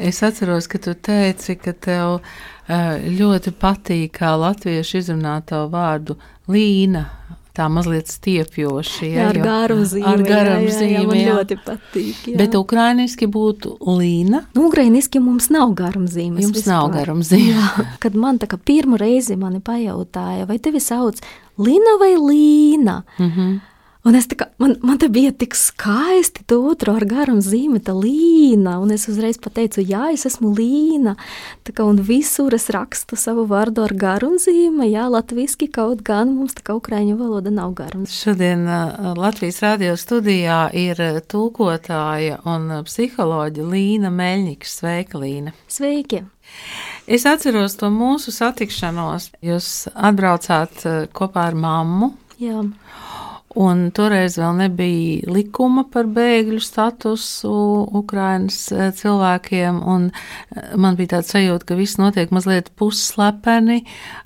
Es atceros, ka tu teici, ka tev ļoti patīk, kā latvieši izrunā tavu vārdu Līna. Tā mazliet stiepjoši. Ja, jā, ar garu zīmi. Ar garu zīmi. Jā, man ļoti patīk. Jā. Bet ukrainiski būtu līna. Nu, ukrainiski mums nav garumzīmes. Jums vispār. nav garumzīme. Kad man tā kā pirmo reizi mani pajautāja, vai tevi sauc Lina vai Līna? Mm -hmm. Un es kā, man, man te bija tik skaisti, to otru ar garam zīmi, tā līna. Un es uzreiz pateicu, jā, es esmu līna. Tā kā un visur es rakstu savu vārdu ar garu zīmi, jā, latviski kaut gan mums tā kā ukraiņu valoda nav garam. Šodien uh, Latvijas radio studijā ir tulkotāja un psiholoģa Līna Meļņiks. Sveika, Līna! Sveiki! Es atceros to mūsu satikšanos. Jūs atbraucāt kopā ar mammu. Jā. Un toreiz vēl nebija likuma par bēgļu statusu Ukrainas eh, cilvēkiem, eh, man bija tāds sajūta, ka viss notiek mazliet pusslepeni,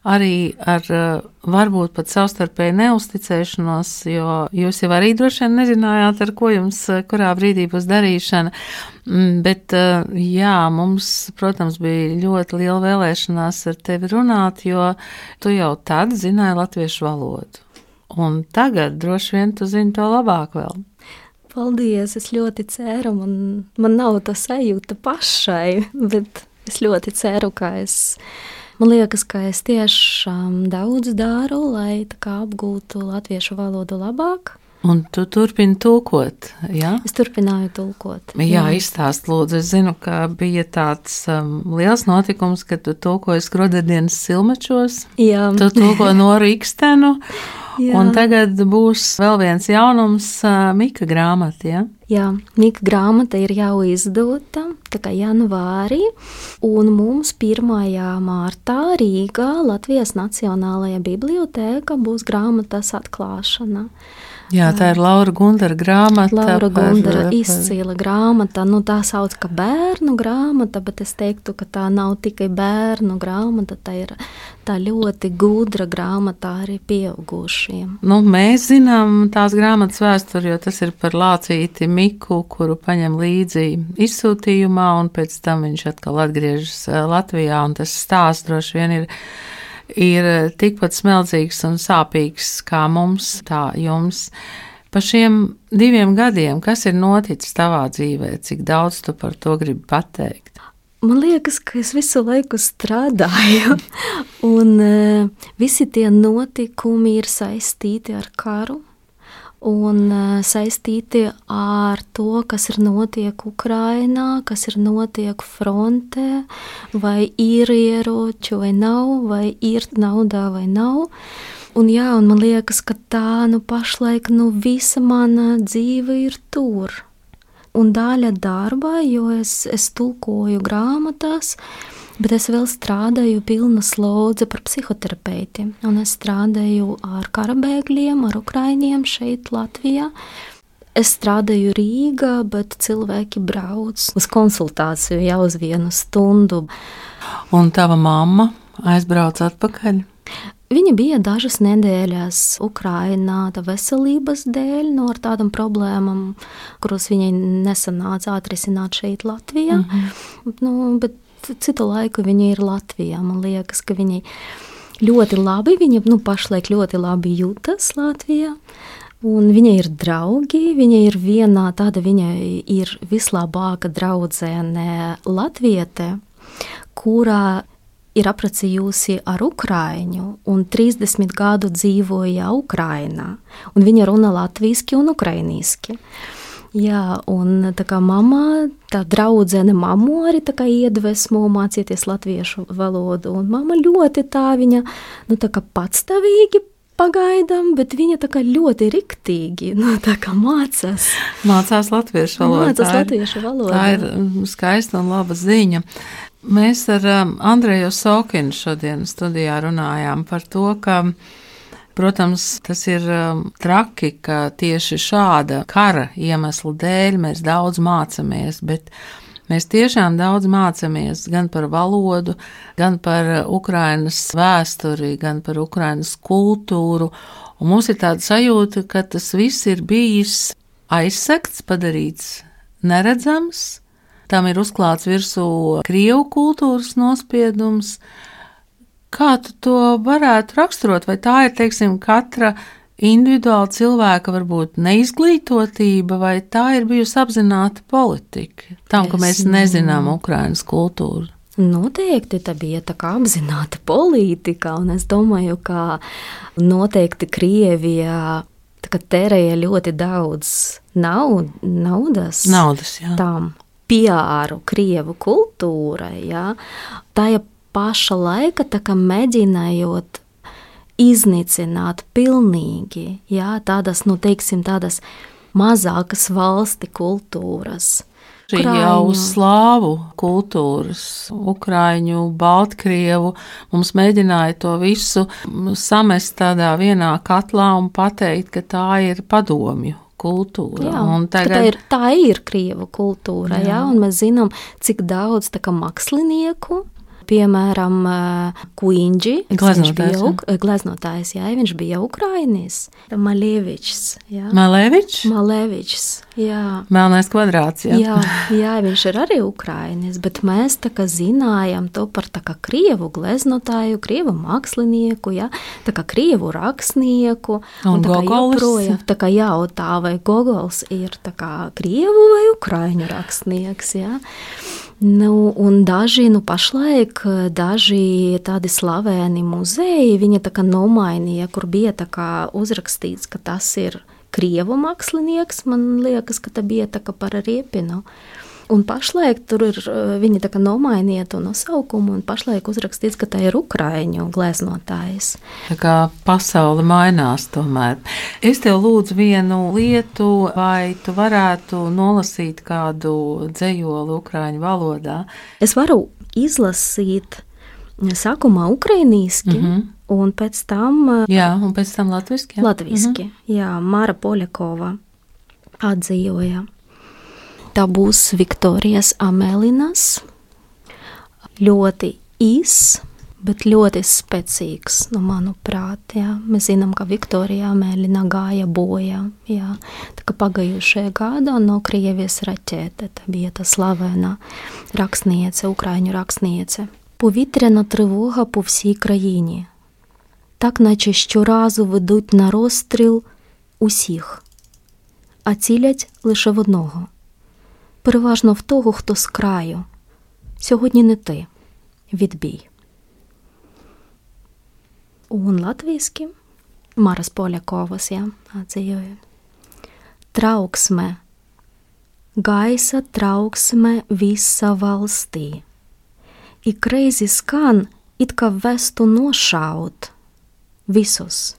arī ar eh, varbūt pat savstarpēju neusticēšanos, jo jūs jau arī droši vien nezinājāt, ar ko jums kurā brīdī būs darīšana. Mm, bet, jā, mums, protams, bija ļoti liela vēlēšanās ar tevi runāt, jo tu jau tad zināji latviešu valodu. Un tagad droši vien tu zini to labāk vēl. Paldies, es ļoti ceru, man, man nav tā sajūta pašai, bet es ļoti ceru, ka es, man liekas, ka es tiešām daudz daru, lai apgūtu latviešu valodu labāk. Un tu turpini tulkot, jā? Es turpināju tulkot. Jā, jā. izstāst lūdzu. Es zinu, ka bija tāds um, liels notikums, kad tu tulkoji skrodedienas silmečos. Jā. Tu tulko no Rīkstenu. Jā. Un tagad būs vēl viens jaunums, Mika grāmata. Ja? Jā, Mika grāmata ir jau izdota, tā kā janvārī, un mums 1. mārtā Rīgā Latvijas Nacionālajā bibliotēkā būs grāmatas atklāšana. Jā, tā ir Laura Gundara grāmata. Laura Gundara par... izcila grāmata. Nu, tā sauc par bērnu grāmatu, bet es teiktu, ka tā nav tikai bērnu grāmata. Tā ir tā ļoti gudra grāmata arī pieaugušiem. Nu, mēs zinām tās grāmatas vēsturi, jo tas ir par lācīti Miku, kuru paņem līdzi izsūtījumā, un pēc tam viņš atkal atgriežas eh, Latvijā, un tas stāsts droši vien ir ir eh, tikpat smeldzīgs un sāpīgs kā mums, tā jums. Pa šiem diviem gadiem, kas ir noticis tavā dzīvē, cik daudz tu par to gribi pateikt? Man liekas, ka es visu laiku strādāju, un uh, visi tie notikumi ir saistīti ar karu un eh, saistīti ar to, kas ir notiek Ukrainā, kas ir notiek frontē, vai ir ieroči vai nav, vai ir naudā vai nav. Un, jā, un man liekas, ka tā nu, pašlaik nu, visa mana dzīve ir tur. Un daļa darba, jo es, es tulkoju grāmatās, uh, Bet es vēl strādāju pilna slodze par psihoterapeiti. Un es strādāju ar karabēgļiem, ar ukraiņiem šeit, Latvijā. Es strādāju Rīgā, bet cilvēki brauc uz konsultāciju jau uz vienu stundu. Un tava mamma aizbrauca atpakaļ? Viņa bija dažas nedēļas Ukrajinā, tā veselības dēļ, no nu, tādām problēmām, kuras viņai nesanāca atrisināt šeit, Latvijā. Mm -hmm. nu, bet citu laiku viņa ir Latvijā. Man liekas, ka viņa ļoti labi, viņa nu, pašlaik ļoti labi jūtas Latvijā. Un viņa ir draugi, viņa ir vienā tāda, viņa ir vislabākā draudzene Latvietē, kurā ir apprecējusi ar ukrāņu un 30 gadu dzīvoja Ukrainā. Un viņa runā latviešu un ukrāņiski. Jā, un tā kā mamma, tā draudzene mammu arī tā kā iedvesmo mācīties latviešu valodu, un mamma ļoti tā viņa, nu tā kā patstāvīgi pagaidām, bet viņa tā kā ļoti riktīgi nu, mācās. Mācās latviešu valodu. Mācās tā latviešu valodu. Tā ir mm, skaista un laba ziņa. Mēs ar um, Andreju Sokinu šodien studijā runājām par to, ka Protams, tas ir um, traki, ka tieši šāda kara iemesla dēļ mēs daudz mācāmies, bet mēs tiešām daudz mācāmies gan par valodu, gan par Ukrainas vēsturi, gan par Ukrainas kultūru. Un mums ir tāda sajūta, ka tas viss ir bijis aizsegts, padarīts neredzams. tam ir uzklāts virsū krievu kultūras nospiedums. Kā tu to varētu raksturot? Vai tā ir, teiksim, katra individuāla cilvēka varbūt neizglītotība, vai tā ir bijusi apzināta politika tam, ka mēs nezinām Ukrainas kultūru? Noteikti tā bija tā kā apzināta politika, un es domāju, ka noteikti Krievija tērēja ļoti daudz naud, naudas, naudas jā. tam piāru Krievu kultūrai. Jā. Tajā paša laika mēģinājot iznīcināt pilnīgi jā, tādas, nu, teiksim, tādas mazākas valsti kultūras. Šī jau slāvu kultūras, ukrāņu, baltkrievu, mums mēģināja to visu samest tādā vienā katlā un pateikt, ka tā ir padomju kultūra. Jā, tagad... tā, ir, tā ir krievu kultūra, jā. Jā, un mēs zinām, cik daudz kā mākslinieku Piemēram, uk, gleznotājs, jā, viņš bija Ukrainis, Malēvičs. Jā. Malēvičs? Malēvičs, jā. Melnais kvadrāts, jā. Jā, jā, viņš ir arī Ukrainis, bet mēs tā kā zinājam to par tā kā Krievu gleznotāju, Krievu mākslinieku, jā, tā kā Krievu rakstnieku. Un, un tā Gogols? Joprojām, tā kā jautā, vai Gogols ir tā kā Krievu vai Ukraiņu rakstnieks, jā. Nu, un daži, nu, pašlaik daži tādi slaveni muzeji, viņa tā kā nomainīja, kur bija tā kā uzrakstīts, ka tas ir krievu mākslinieks. Man liekas, ka tā bija tā kā par riepinu. Un pašlaik tur ir eh, viņi tā kā nomainīja to nosaukumu, un pašlaik uzrakstīts, ka tā ir Ukraiņu gleznotājs. Tā kā pasaule mainās tomēr. Es tev lūdzu vienu lietu, vai tu varētu nolasīt kādu dzējoli Ukraiņu valodā? Es varu izlasīt sākumā ukrainīski. Mm -hmm Un pēc tam, eh, jā, un pēc tam latviski. Jā, latviski, mm -hmm. jā Mara Poļakova atzīvoja tā būs Viktorijas Amelinas. Ļoti īs, bet ļoti spēcīgs, nu, manuprāt. Jā. Mēs zinām, ka Viktorija Amēlina gāja bojā. Jā. Tā kā pagājušajā gadā no Krievijas raķete, tā bija tā slavena rakstniece, Ukraiņu rakstniece. Повітряна тривога по всій країні, так наче щоразу ведуть на розстріл усіх, а цілять лише в одного переважно в того, хто з краю. Сьогодні не ти. Відбій. Un latviski Maras Poļakovas, jā, atzīvoju. Trauksme, gaisa trauksme visa valstī. Ik reizi skan, it kā vestu visus,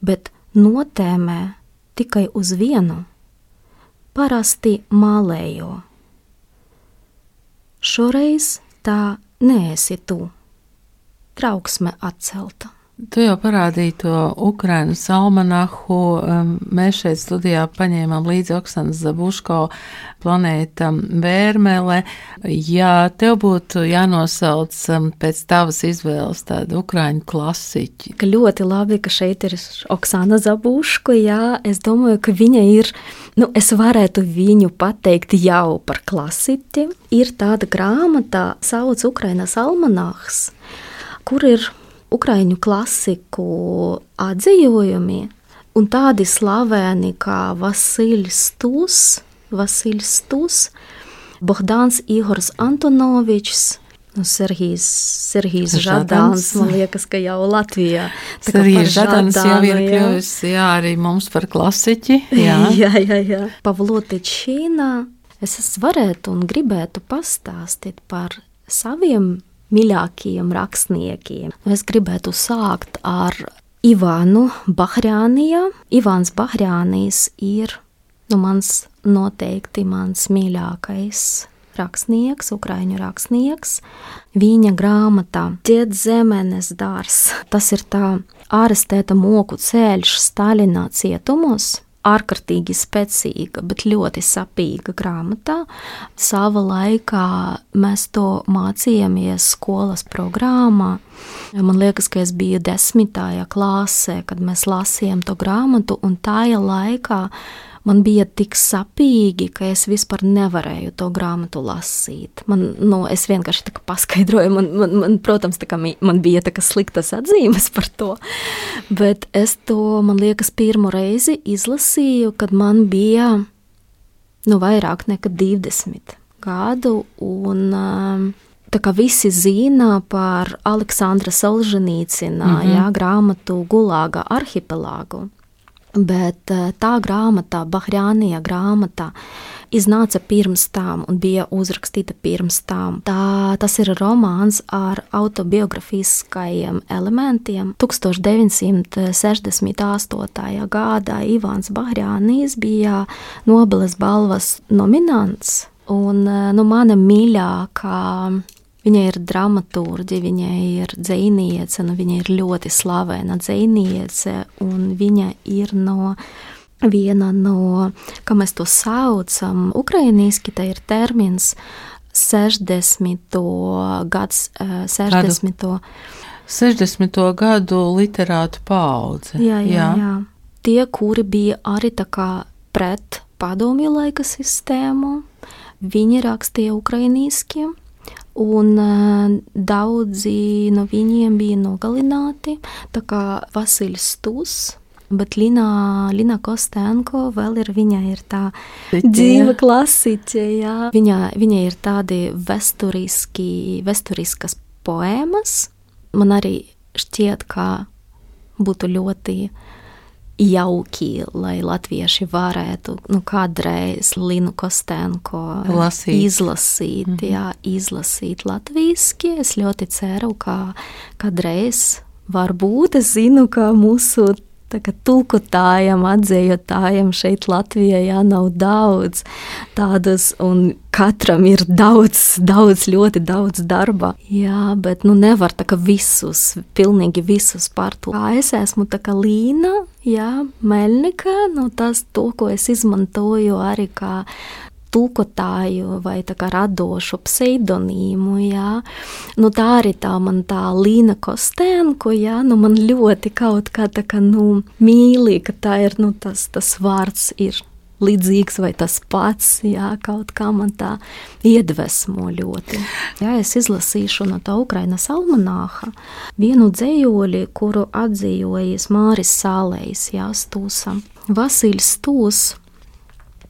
bet notēmē tikai uz vienu parasti mālējo. Šoreiz tā neesi tu. Trauksme atcelta. Tu jau parādīji to Ukraiņu almanahu. Mēs šeit studijā paņēmām līdzi Oksanas Zabuško planēta Vērmele. Ja tev būtu jānosauc pēc tavas izvēles tādu Ukraiņu klasiķi. Ka ļoti labi, ka šeit ir Oksana Zabuško, jā, es domāju, ka viņa ir, nu, es varētu viņu pateikt jau par klasiķi. Ir tāda grāmata, sauc Ukrainas almanahs, kur ir ukraiņu klasiku atzījumi, un tādi slaveni kā Vasiljs Stūs, Vasiljs Stūs, Bohdāns Ihors Antonovičs, Nu, Serhijas, Serhijas Žadāns, man liekas, ka jau Latvijā. Serhijas Žadāns jau ir kļuvis, jā, arī mums par klasiķi. Jā, jā, jā. jā. Pavlotičīnā es varētu un gribētu pastāstīt par saviem mīļākajiem rakstniekiem. Es gribētu sākt ar Ivānu Bahrāniju. Ivāns Bahrānijas ir nu, mans noteikti mans mīļākais rakstnieks, ukraiņu rakstnieks. Viņa grāmatā Dzied zemenes dārs. Tas ir tā ārstēta moku ceļš Stalinā cietumos ārkārtīgi spēcīga, bet ļoti sapīga grāmatā. Sava laikā mēs to mācījāmies skolas programmā. Man liekas, ka es biju desmitajā klasē, kad mēs lasījām to grāmatu, un tajā laikā man bija tik sapīgi, ka es vispār nevarēju to grāmatu lasīt. Man, nu, es vienkārši tā paskaidroju, man, man, man protams, tā man bija tā sliktas atzīmes par to, bet es to, man liekas, pirmo reizi izlasīju, kad man bija, nu, vairāk nekā 20 gadu, un um, tā kā visi zina par Aleksandra Solženīcina, mm -hmm. jā, grāmatu Gulāga arhipelāgu. Bet eh, tā grāmata, Bahrānija grāmata, iznāca pirms tam un bija uzrakstīta pirms tam. Tā, tas ir romāns ar autobiogrāfiskajiem elementiem. 1968. gadā Ivāns Bahrānijas bija Nobeles balvas nominants. Un eh, nu, mana mīļākā Viņa ir dramaturģe, viņa ir dziniece, nu, viņa ir ļoti slavena dziniece, un viņa ir no viena no, kā mēs to saucam, ukrainiešu, tā ir termins 60. gads, 60. Gadu. 60. gadu literātu paudze. Jā, jā, jā. jā. Tie, kuri bija arī tā kā pret padomju laika sistēmu, viņi rakstīja ukrainiešu un uh, daudzi no viņiem bija nogalināti, tā kā Vasiljs Stus. Bet Lina, Lina Kostenko vēl ir, viņa ir tā dzīva klasiķe, jā. Viņa, viņa ir tādi vesturiski, vesturiskas poēmas. Man arī šķiet, ka būtu ļoti uh, jauki, lai latvieši varētu nu, kādreiz Linu Kostenko Lasīt. izlasīt, mm -hmm. jā, izlasīt latviešu. Es ļoti ceru, ka kādreiz varbūt es zinu, ka mūsu tulkotājiem, atzējotājiem šeit Latvijā jā, nav daudz tādas, un katram ir daudz, daudz, ļoti daudz darba. Jā, bet nu nevar tā kā visus, pilnīgi visus. Kā es esmu tā kā līna, jā, meļnika, nu tas to, ko es izmantoju arī kā tulkotāju vai radošu pseidonīmu, jā. Nu, tā arī tā man tā Līna Kostēnko, jā, nu man ļoti kaut kā tā kā, nu, mīlī, ka tā ir, nu, tas, tas vārds ir līdzīgs vai tas pats, jā, kaut kā man tā iedvesmo ļoti. Jā, es izlasīšu no tā Ukrainas almanāha vienu dzējoli, kuru atzīvojas Māris Sālējs, jā, Stūsa. Vasiļs Stūs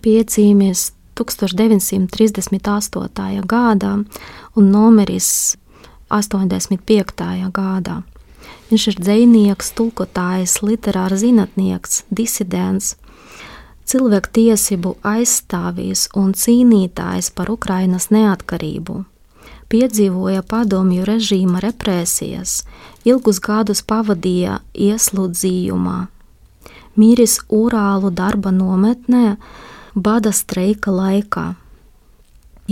piecīmies 1938. gadā un numeris 85. gadā. Viņš ir dzinieks, tulkotājs, literārs zinātnieks, disidents, cilvēktiesību aizstāvjs un cīnītājs par Ukrainas neatkarību. Piedzīvoja padomju režīma represijas, ilgus gadus pavadīja ieslodzījumā, miris Urālu darba nometnē, bada streika laikā.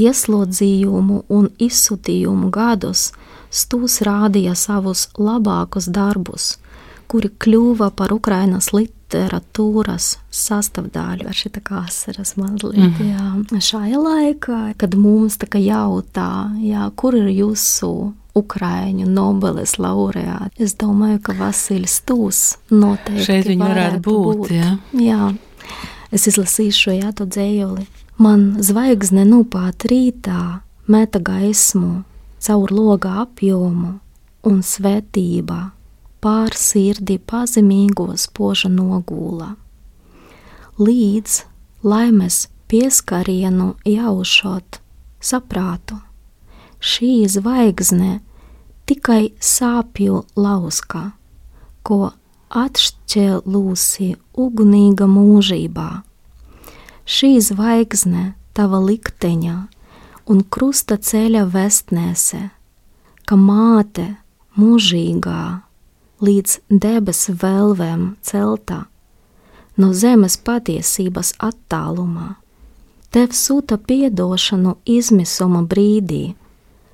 Ieslodzījumu un izsūtījumu gadus Stūs rādīja savus labākos darbus, kuri kļuva par Ukrainas literatūras sastāvdaļu. Ar šī kā asaras mazliet, mm. jā. Šajā laikā, kad mums tā kā jautā, jā, kur ir jūsu Ukraiņu Nobeles laureāti. Es domāju, ka Vasiljs Stūs noteikti šeit varētu būt. būt. Jā. jā. Es izlasīšu jā, to dzējoli. Man zvaigzne nupāt rītā meta gaismu caur logā apjomu un svētībā pār sirdi pazemīgos poža nogūla. Līdz laimes pieskarienu jaušot saprātu, šī zvaigzne tikai sāpju lauska, ko atšķēlusi ugunīga mūžībā. Šī zvaigzne tava likteņa un krusta ceļa vestnēse, ka māte mūžīgā līdz debesu vēlvēm celtā, no zemes patiesības attālumā, tev sūta piedošanu izmisuma brīdī,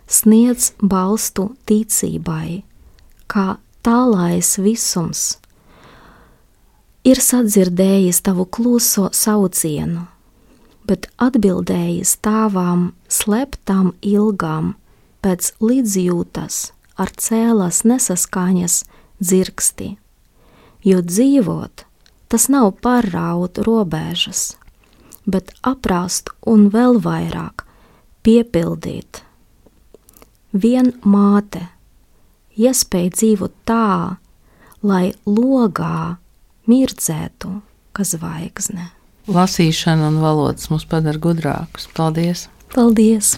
sniedz balstu ticībai, kā tālais visums ir sadzirdējis tavu kluso saucienu, bet atbildējis tavām sleptām ilgām pēc līdzjūtas ar cēlas nesaskaņas dzirksti, jo dzīvot tas nav pārraut robežas, bet aprast un vēl vairāk piepildīt. Vien māte iespēja dzīvot tā, lai logā mirdzētu, kā zvaigzne. Lasīšana un valodas mūs padara gudrākus. Paldies! Paldies!